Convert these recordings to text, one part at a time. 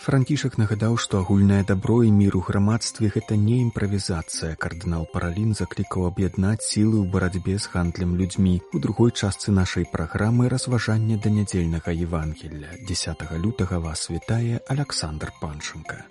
Франкішак нагадаў, што агульнае дабро і мір у грамадстве гэта не імправізацыя. Кардынал Паралін заклікаў аб'яднаць сілы ў барацьбе з гандлем людзьмі. У другой частцы нашай праграмы разважання да нядзельнага Евангелля. 10 лютага вас вітае Александр Панчынка.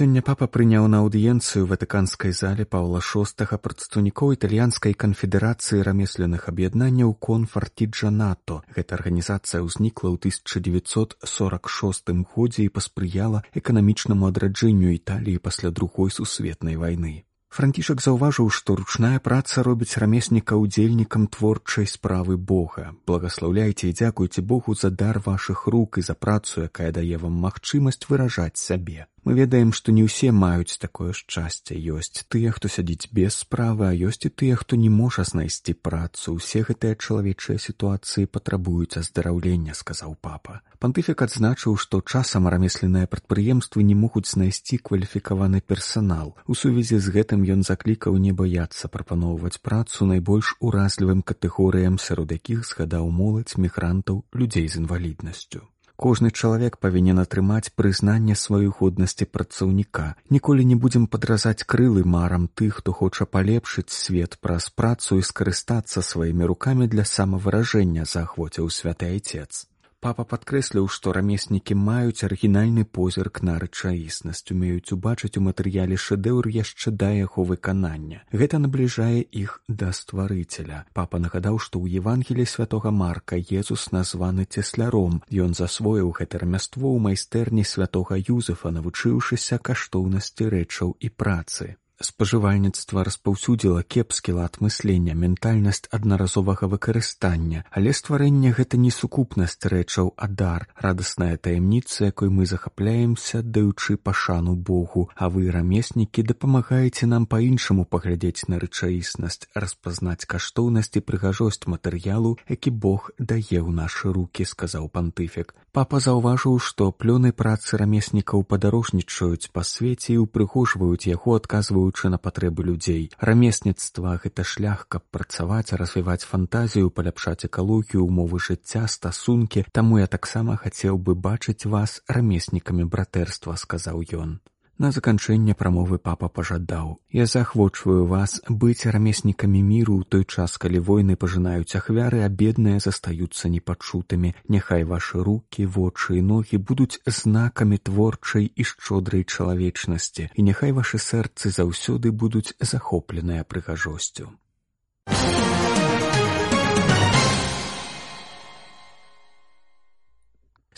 Сёння папа прыняў на аўдыенцыю ватыканскай зале паўла шостага прадстаўнікоў італьянскай канфедэрацыі рамесленых аб'яднанняў конфартиджа нато гэта арганізацыя ўзнікла ў 1946 годзе і паспрыяла эканамічнаму адраджэнню італіі пасля другой сусветнай вайны Франкішак заўважыў, што ручная праца робіць рамесніка ўдзельнікам творчай справы Бога. Благаслаўляйце і дзякуйце Богу за дар вашых рук і за працу, якая дае вам магчымасць выражаць сабе. Мы ведаем, што не ўсе маюць такое шчасце. ёсць тыя, хто сядзіць без справы, а ёсць і тыя, хто не можа знайсці працу. Усе гэтыя чалавечыя сітуацыі патрабуюць аздараўлення, сказаў папа. Пантыфік адзначыў, што часам рамесленыя прадпрыемствы не могуць знайсці кваліфікаваны персанал. У сувязі з гэтым ён заклікаў не баяцца прапаноўваць працу найбольш уразлівым катэгорыям, сярод якіх згадаў моладзь мігрантаў людзей з інваліднасцю. Кожны чалавек павінен атрымаць прызнанне сваёй годнасці працаўніка. Ніколі не будзем падразаць крылы марам тых, хто хоча палепшыць свет праз працу і скарыстацца сваімі рукамі для самавыражэння заахвоціў святы айцец. Папа падкрэсліў, што рамеснікі маюць арыгінальны позірк на рэчаіснасць, умеюць убачыць у матэрыяле шэдэўр яшчэ да яго выканання. Гэта набліжае іх да стварыцеля. Папа нагадаў, што ў Евангелі святого Марка Езус названы цесляром. Ён засвоіў гэта рамяство ў майстэрні святого Юзефа, навучыўшыся каштоўнасці рэчаў і працы спажывальніцтва распаўсюдзіла кепскі лад мыслення ментальнасць аднаразовага выкарыстання. Але стварэнне гэта не сукупнасць рэчаў а дар радасная таямніца якой мы захапляемся даючы пашану богу. А вы рамеснікі дапамагаеце нам па-іншаму паглядзець на рэчаіснасць распазнаць каштоўнасць і прыгажосць матэрыялу які бог дае ў нашы руки сказаў пантыфік. Папа заўважыў што плёны працы рамеснікаў падарожнічаюць па свеце і ўпрыгожваюць яго адказваюць рэагуючы на патрэбы людзей. Рамесніцтва гэта шлях каб працаваць развіваць фантазію паляпшаць экалогію умовы жыцця стасункі. Таму я таксама хацеў бы бачыць вас рамеснікамі братэрства сказаў ён На заканчэнне прамовы папа пажадаў: Я заахвочваю вас быць рамеснікамі міру ў той час, калі войны пажынаюць ахвяры, а бедныя застаюцца непачутымі. Няхай вашы руки, вочы і ногі будуць знакамі творчай і шчодрай чалавечнасці, і няхай вашы сэрцы заўсёды будуць захопленыя прыгажосцю.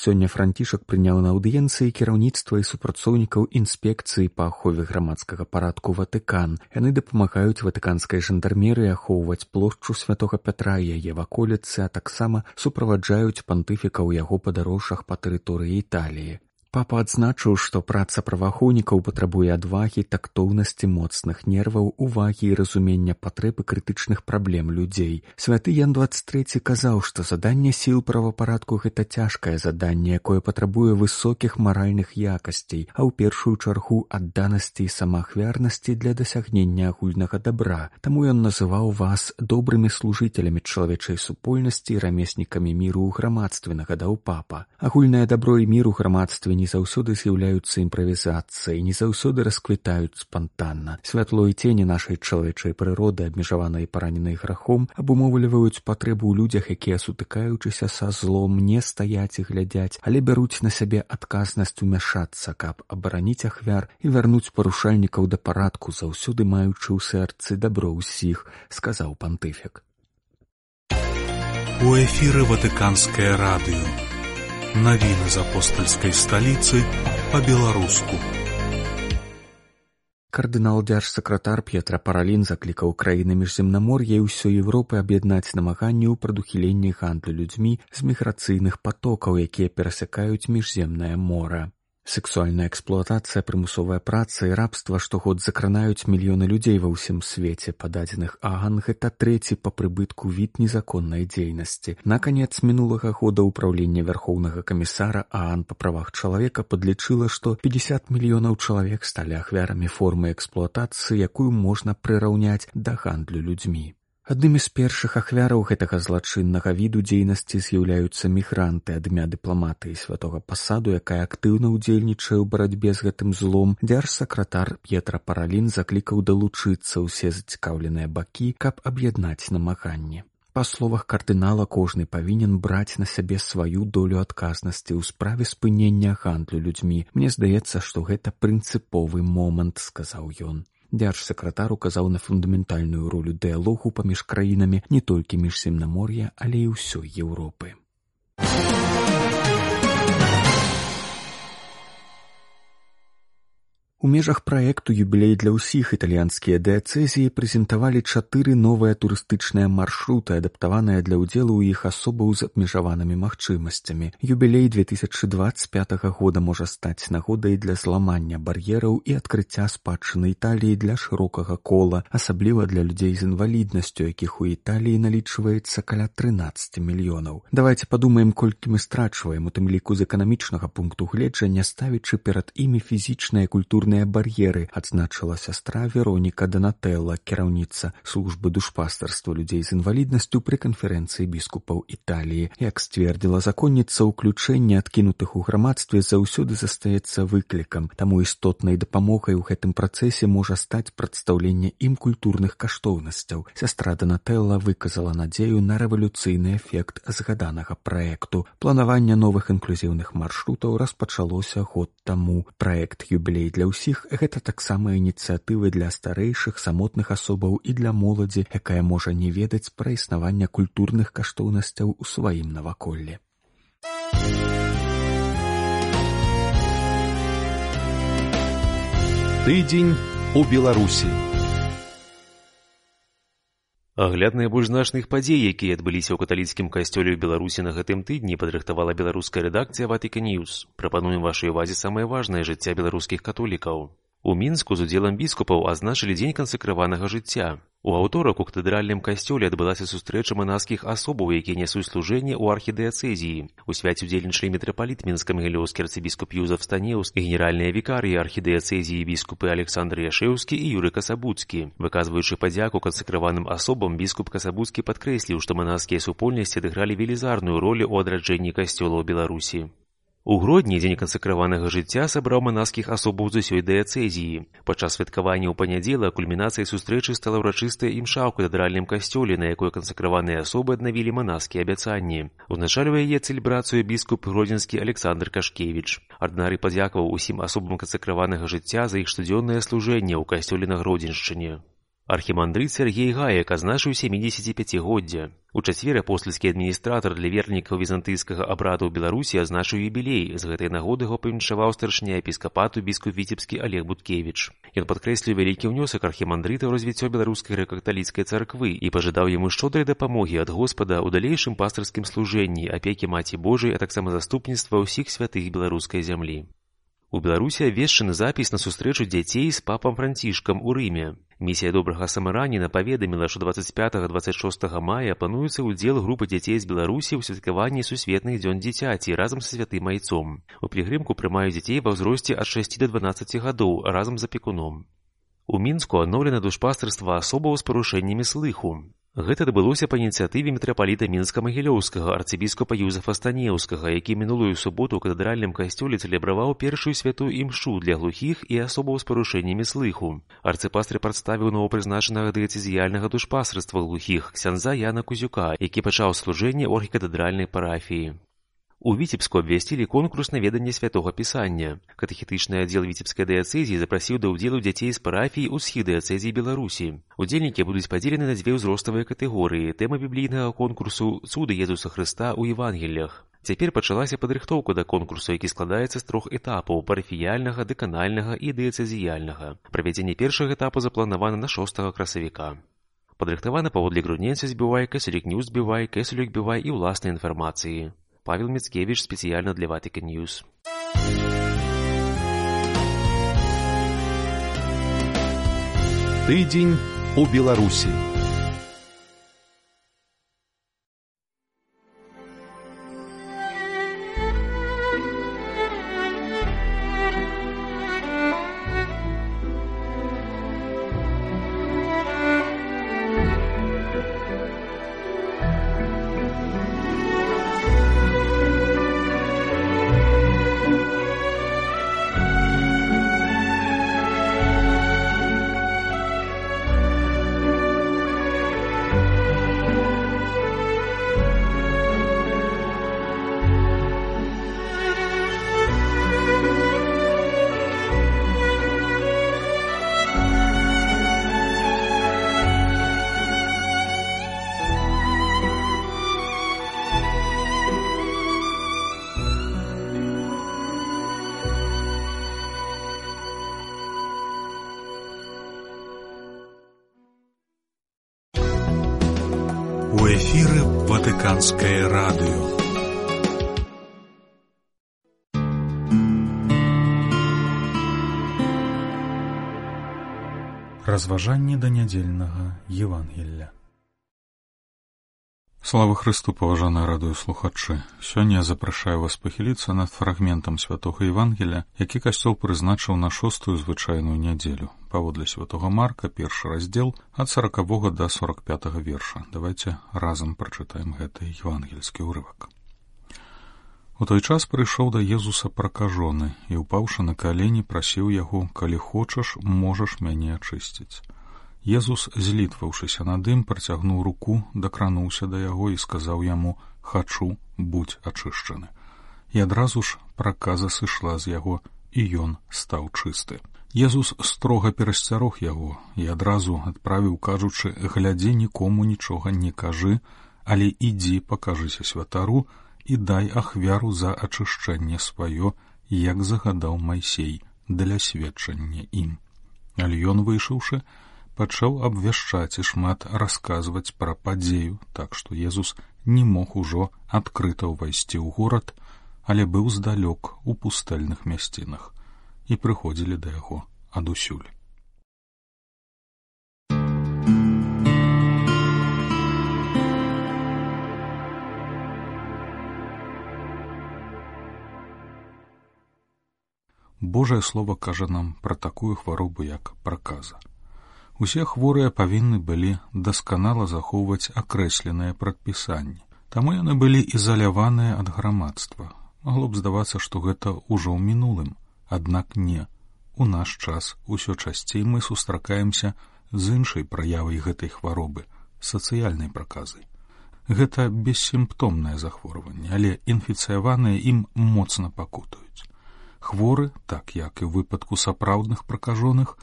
Сёння францішак прыняў на аўдыенцыі кіраўніцтва і супрацоўнікаў інспекцыі па ахове грамадскага парадку ватыкан. Яны дапамагаюць ватыканскай жандармеры ахоўваць плошчу святого пятра яе ваколіцы а таксама суправаджаюць пантыфіка ў яго падарожжах па тэрыторыі італіі Папа адзначыў, што праца праваахоўнікаў патрабуе адвагі тактоўнасці моцных нерваў увагі і разумення патрэбы крытычных праблем людзей. Святы Ян 23 казаў, што заданне сіл правапарадку гэта цяжкае заданне, якое патрабуе высокіх маральных якасцей, а ў першую чаргу адданасці і самаахвярнасці для дасягнення агульнага добра. Таму ён называў вас добрымі служителямі чалавечай супольнасці рамеснікамі міру грамадстве нагадаў папа. Агульнае дабро і міру грамадстве не заўсёды з'яўляюцца імправізацыяй не заўсёды расквітаюць спантанна. Святло і цені нашай чалавечай прыроды абмежаванай параненай грахом абумоўліваюць патрэбу ў людзях якія сутыкаючыся са злом не стаяць і глядзяць але бяруць на сябе адказнасць умяшацца каб абараніць ахвяр і вярнуць парушальнікаў да парадку заўсёды маючы ў сэрцы дабро ўсіх сказаў пантыфік. У эфіры ватыканскае радыё Навіны з апостальскай сталіцы па-беларуску. Кардынал дзяржсакратар П'етра Паралін заклікаў краіны міжземнамор'я і ўсёй Еўропы аб'яднаць намаганні ў прадухіленні гандлю людзьмі з міграцыйных патокаў, якія перасякаюць міжземнае мора. Сексуальная эксплуатацыя, прымусовая праца і рабства штогод закранаюць мільёны людзей ва ўсім свеце. Па дадзеных Аган гэта трэці па прыбытку від незаконнай дзейнасці. Наканец мінулага года ўпраўлення вярхоўнага камісара Аан па правах чалавека падлічыла, што 50 мільёнаў чалавек сталі ахвярамі формы эксплуатацыі, якую можна прыраўняць да гандлю людзьмі. Аднымі з першых ахвяраў гэтага злачыннага віду дзейнасці з'яўляюцца мігранты ад імя дыпламатыі святога пасаду, якая актыўна ўдзельнічае ў барацьбе з гэтым злом, дзярж-сакратар П'етра Паралін заклікаў далучыцца ўсе зацікаўленыя бакі, каб аб'яднаць намаганне. Па словах кардынала кожны павінен браць на сябе сваю долю адказнасці ў справе спынення гандлю людзьмі. Мне здаецца, што гэта прынцыповы момант, сказаў ён дзярж-сакратар указаў на фундаментальную ролю дыялогу паміж краінамі не толькі міжземнамор'я, але і ўсёй Еўропы. У межах праекту юбілей для ўсіх італьянскія дыяцэзіі прэзентавалі чатыры новыя турыстычныя маршруты, адаптаваныя для ўдзелу ў іх асобаў з абмежаванымі магчымасцямі. Юбілей 2025 года можа стаць нагодай для зламання бар'ераў і адкрыцця спадчыны італіі для шырокага кола, асабліва для людзей з інваліднасцю, якіх у італіі налічваецца каля 13 мільёнаў. Давайте падумаем, колькі мы страчваем у тым ліку з эканамічнага пункту гледжання ставячы перад імі фізічныя культурныя розныя бар'еры адзначыла сястра вероніка данателла кіраўніца службы душпастарства людзей з інваліднасцю пры канферэнцыі біскупаў італіі. Як сцвердзіла законніца ўключэння адкінутых у грамадстве заўсёды застаецца выклікам. Таму істотнай дапамогай у гэтым працэсе можа стаць прадстаўленне ім культурных каштоўнасцяў. Сястра данателла выказала надзею на рэвалюцыйны эфект згаданага праекту. Планаванне новых інклюзіўных маршрутаў распачалося год таму. Праект юбілей для ўсіх ўсіх гэта таксама ініцыятывы для старэйшых самотных асобаў і для моладзі, якая можа не ведаць пра існаванне культурных каштоўнасцяў у сваім наваколлі. Тыдзень у Беларусі. Агляд найбольш значных падзей, якія адбыліся ў каталіцкім касцёле ў Беларусі на гэтым тыдні падрыхтавала беларуская рэдакцыя Ватыка Ньюс. Прапануем вашай увазе самае важнае жыцця беларускіх католікаў. У мінску з удзелам біскупаў азначылі дзень кансакраванага жыцця. У аўторак у катедральным касцёле адбылася сустрэча манаскіх асобаў, якія нясуць служэнне ў архідэацэзіі. У свяце удзельнічалі мітрапаліт мінска-магілёўскі арцыбіскуп Юзаф Станеўс і генеральныя вікарыі архідэацэзіі біскупы Александр Яшэўскі і Юры Касабуцкі. Выказваючы падзяку кансакраваным асобам біскуп Касабуцкі падкрэсліў, што манаскія супольнасці адыгралі велізарную ролю ў адраджэнні касцёла ў Беларусі. У гродні дзень кансакраванага жыцця сабраў манаскіх асобаў з усёй дыяцэзіі. Падчас святкавання ў панядзела кульмінацыяй сустрэчы стала ўрачыстая імша ў катедральным касцёле, на якой кансакраваныя асобы аднавілі манаскія абяцанні. Узначальвае яе цэльбрацыю біскуп гродзенскі Александр Кашкевіч. Арднары падзякаваў усім асобам кансакраванага жыцця за іх штодзённае служэнне ў касцёле на гродзеншчыне. Архімандрыт Сергей Гаек азначыў 75годдзя. У чацвер апостальскі адміністратар для вернікаў візантыйскага абраду ў Беларусі азначыў юбілей. З гэтай нагоды яго павіншаваў старшня епіскапату біскуп віцебскі Олег Буткевіч. Ён падкрэсліў вялікі ўнёсак архімандрыта ў развіццё беларускай рэкаталіцкай царквы і пажадаў яму шчодрай дапамогі ад Господа ў далейшым пастырскім служэнні, апекі маці Божай, а таксама заступніцтва ўсіх святых беларускай зямлі. У Беларусі абвешчаны запіс на сустрэчу дзяцей з папам францішкам у рыме. Місія добрага самараніна паведаміла, што 25-26 мая плануецца ўдзел групы дзяцей з Беларусі ў святкаванні сусветных дзён дзіцяці разам са святым айцом. У пілігрымку прымаюць дзяцей ва ўзросце ад 6 до 12 гадоў разам з апекуном. У мінску адноўлена душпастырства асобаў з парушэннямі слыху. Гэта адбылося па ініцыятыве мітрапаліта мінска-магілёўскага арцыбіскупа Юзафа Станеўскага, які мінулую суботу ў катедральным касцёле цэлебраваў першую святую імшу для глухіх і асобаў з парушэннямі слыху. Арцыпастры прадставіў новапрызначанага дыяцезіяльнага душпасрыства глухіх ксяндза Яна Кузюка, які пачаў служэнне ў архікатедральнай парафіі. У віцебску абвясцілі конкурс на веданне святого пісання. Катэхетычны аддзел віцебскай дыяцэзіі запрасіў да ўдзелу дзяцей з парафій у схі дыяцэзіі Беларусі. Удзельнікі будуць падзелены на дзве ўзроставыя катэгорыі. Тэма біблійнага конкурсу цуды Езуса Хрыста ў Евангеллях. Цяпер пачалася падрыхтоўка да конкурсу, які складаецца з трох этапаў парафіяльнага, дэканальнага і дыяцэзіяльнага. Правядзенне першага этапу запланавана на 6 красавіка. Падрыхтавана паводле грудненца збівай, кэсалік нюз збівай, кэсалюк бівай і ўласнай інфармацыі. Павел Мицкевич специально для Vatican News. Тыдзень у Беларусі. Ватыканскае радыё. Разважанне да нядзельнага Евангелля. Слава Христу, паважаныя радыё слухачы. Сёння я запрашаю вас пахіліцца над фрагментам святога Евангеля, які касцёл прызначыў на шостую звычайную нядзелю. Паводле святога Марка першы раздзел ад сорокавога да сорок пятого верша. Давайте разам прачытаем гэты евангельскі ўрывак. У той час прыйшоў да Езуса пракажоны і упаўшы на калені прасіў яго, калі хочаш, можаш мяне ачысціць. Езус, злітваўшыся над ім, працягнуў руку, дакрануўся да яго і сказаў яму: « Хачу, будь ачышчаны. І адразу ж праказа сышла з яго, і ён стаў чысты. Езус строга перасцярог яго і адразу адправіў, кажучы: « Глядзі нікому нічога не кажы, але ідзі пакажыся святару і дай ахвяру за ачышчэнне сваё, як загадаў майсей для сведчання ім. Але ён выйшаўшы, пачаў абвяшчаць і шмат расказваць пра падзею, так што Езус не мог ужо адкрыта ўвайсці ў горад, але быў здалёк у пустэльных мясцінах і прыходзілі да яго адусюль. Божае слово кажа нам пра такую хваробу як праказа. Усе хворыя павінны былі дасканала захоўваць акрэсленыя прадпісанні. Таму яны былі ізаляваныя ад грамадства. Магло б здавацца, што гэта ўжо ў мінулым, аднак не. У наш час усё часцей мы сустракаемся з іншай праявай гэтай хваробы сацыяльнай праказы. Гэта бессімптомнае захворванне, але інфіцыяваныя ім моцна пакутаюць. Хворы, так як і ў выпадку сапраўдных пракажоных,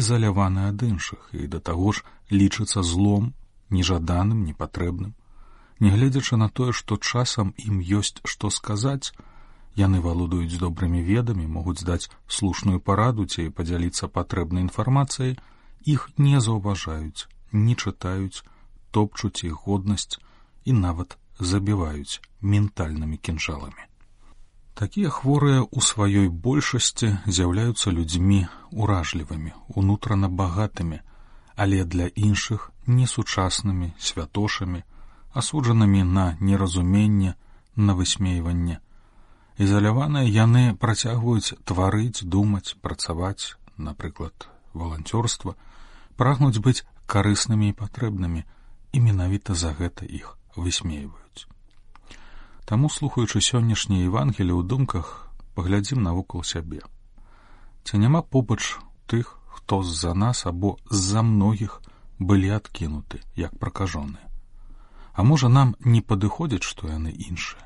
ізаляваны ад іншых і да таго ж лічыцца злом нежаданым непатрэбным. Нягледзячы на тое што часам ім ёсць што сказаць яны валодаюць добрымі ведамі могуць даць слушную параду ці падзяліцца патрэбнай інфармацыяй іх не заўважаюць не чытаюць топчуць іх годнасць і нават забіваюць ментальнымі кінжаламі Такія хворыя ў сваёй большасці з'яўляюцца людзьмі уражлівымі, унутрана багатымі, але для іншых несучаснымі святошамі, асуджанымі на неразуменне, на высмейванне. Ізаляваныя яны працягваюць тварыць, думаць, працаваць, напрыклад, валанцёрства, прагнуць быць карыснымі і патрэбнымі, і менавіта за гэта іх высмейваюць. Таму слухаючы сённяшняе евангелі ў думках паглядзім навокал сябе. Ці няма побач тых, хто з-за нас або з-за многіх былі адкінуты, як пракажоныя. А можа нам не падыходзіць, што яны іншыя.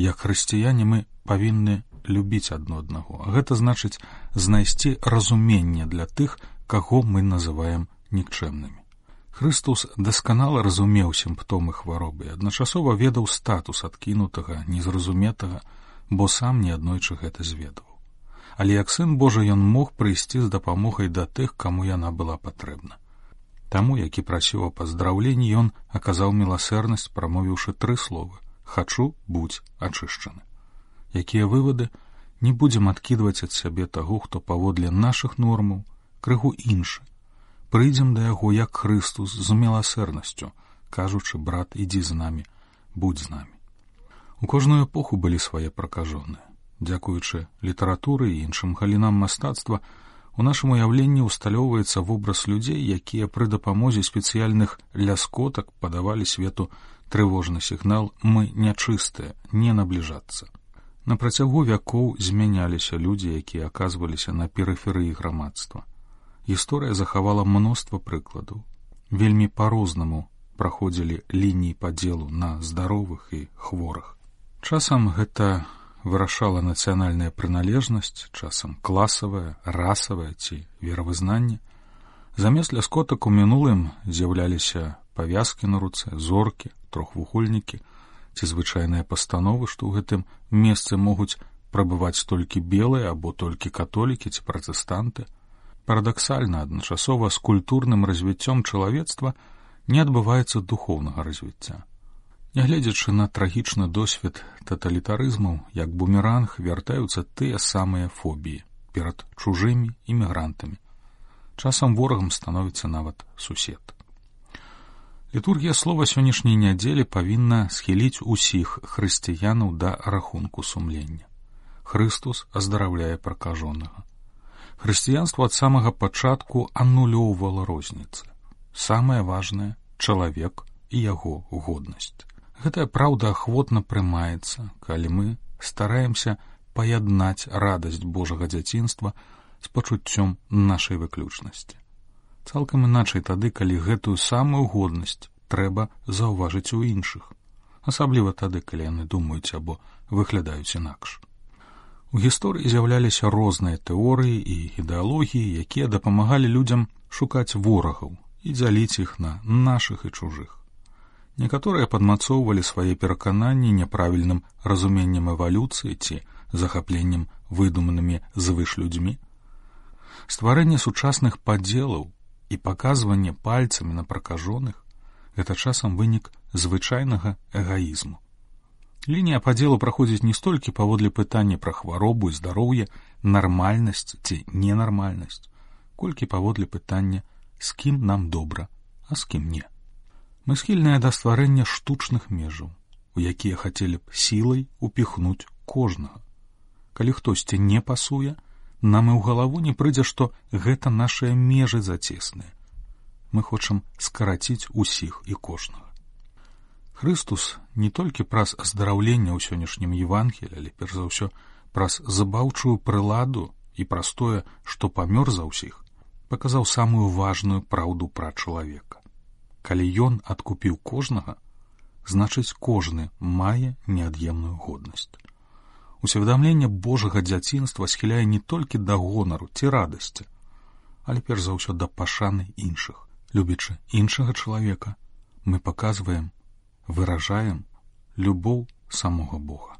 Як хрысціяне мы павінны любіць адно аднаго, гэта значыць знайсці разуменне для тых, каго мы называем нікчэмнымі. Хрыстус дасканала разумеў сімптомы хваробы, адначасова ведаў статус адкінутага, незразуметага, бо сам неаднойчы гэта зведаў. Але як сын Божа ён мог прыйсці з дапамогай да тых, каму яна была патрэбна. Таму, які прасіў о паздраўленні ён аказаў міласэрнасць, прамовіўшы тры словы: хачу будь ачышчаны. Якія вывады не будзем адкідваць ад сябе таго, хто паводле нашых нормаў крыху іншы прыйдзем да яго як Хрыстус з міласэрнасцю, кажучы брат ідзі з намі, будь з намі. У кожную эпоху былі свае пракажоныя. Дзякуючы літаратуры і іншым галінам мастацтва у нашым уяўленні ўсталёўваецца вобраз людзей, якія пры дапамозе спецыяльных ляскотак падавалі свету трывожны сігнал мы нячыстыя, не набліжацца. На працягу вякоў змяняліся людзі, якія аказваліся на перыферыі грамадства. Гісторыя захавала мноства прыкладаў. Вельмі па-рознаму праходзілі лініі падзелу на здаровых і хворых. Часам гэта вырашала нацыянальная прыналежнасць, часам класавая, расавая ці веравызнанне. Замест ляскотак у мінулым з'яўляліся павязкі на руцэ, зоркі, трохвугольнікі, ці звычайныя пастановы, што ў гэтым месцы могуць прабываць толькі белыя або толькі католікі ці пратэстанты. Парадаксальна адначасова з культурным развіццём чалавецтва не адбываецца духоўнага развіцця. Нягледзячы на трагічны досвед таталітарызмаў, як бумеранг вяртаюцца тыя самыя фобіі перад чужымі імігрантамі. Часам ворагам становіцца нават сусед. Літургія слова сённяшняй нядзелі павінна схіліць усіх хрысціянаў да рахунку сумлення. Хрыстус аздараўляе пракажонага. Хрысціянство ад самага пачатку анулёўвала розніцы. Самае важнае чалавек і яго годнасць. Гэтая праўда ахвотна прымаецца, калі мы стараемся паяднаць радасць Божага дзяцінства з пачуццём нашай выключнасці цалкам іначай тады калі гэтую самую годнасць трэба заўважыць у іншых асабліва тады калі яны думаюць або выглядаюць інакш у гісторыі з'яўляліся розныя тэорыі і ідэалогіі якія дапамагалі людзям шукаць ворагаў і дзяліць іх на нашых і чужых некаторыя падмацоўвалі свае перакананні няправільным разуменнем эвалюцыі ці захапленнем выдуманымі звыш людзьмі стварэнне сучасных падзелаў і паказванне пальцамі на пракажоных гэта часам вынік звычайнага эгаізму. Лінія падзелу праходзіць не столькі паводле пытання пра хваробу і здароўе, нармальнасць ці ненармальнасць, колькі паводле пытання, з кім нам добра, а з кім не. Мы схільныя да стварэння штучных межаў, у якія хацелі б сілай упіхнуць кожнага. Калі хтосьці не пасуе, нам і ў галаву не прыйдзе, што гэта нашыя межы зацесныя. Мы хочам скараціць усіх і кожнага. Хрыстус не толькі праз аздараўлення ў сённяшнім евангелі, але перш за ўсё праз забаўчую прыладу і праз тое, што памёр за ўсіх, паказаў самую важную праўду пра чалавека. Калі ён адкупіў кожнага, значыць кожны мае неад'емную годнасць усведамленне Божага дзяцінства схіляе не толькі да гонару ці радасці, але перш за ўсё да пашаны іншых. Любячы іншага чалавека, мы паказваем, выражаем любоў самога Бога.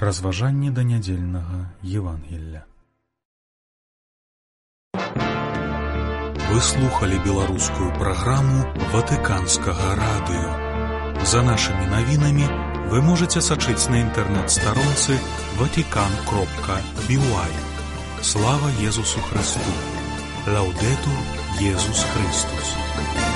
Разважанне да нядзельнага Евангелля. Вы слухали беларускую праграму ватыканскага радыё. За нашымі навінамі вы можете сачыць на інтэрнэт-старонцы ватикан кропка бівай. Слава Езусу Христу! Лаўдету Езус Христус!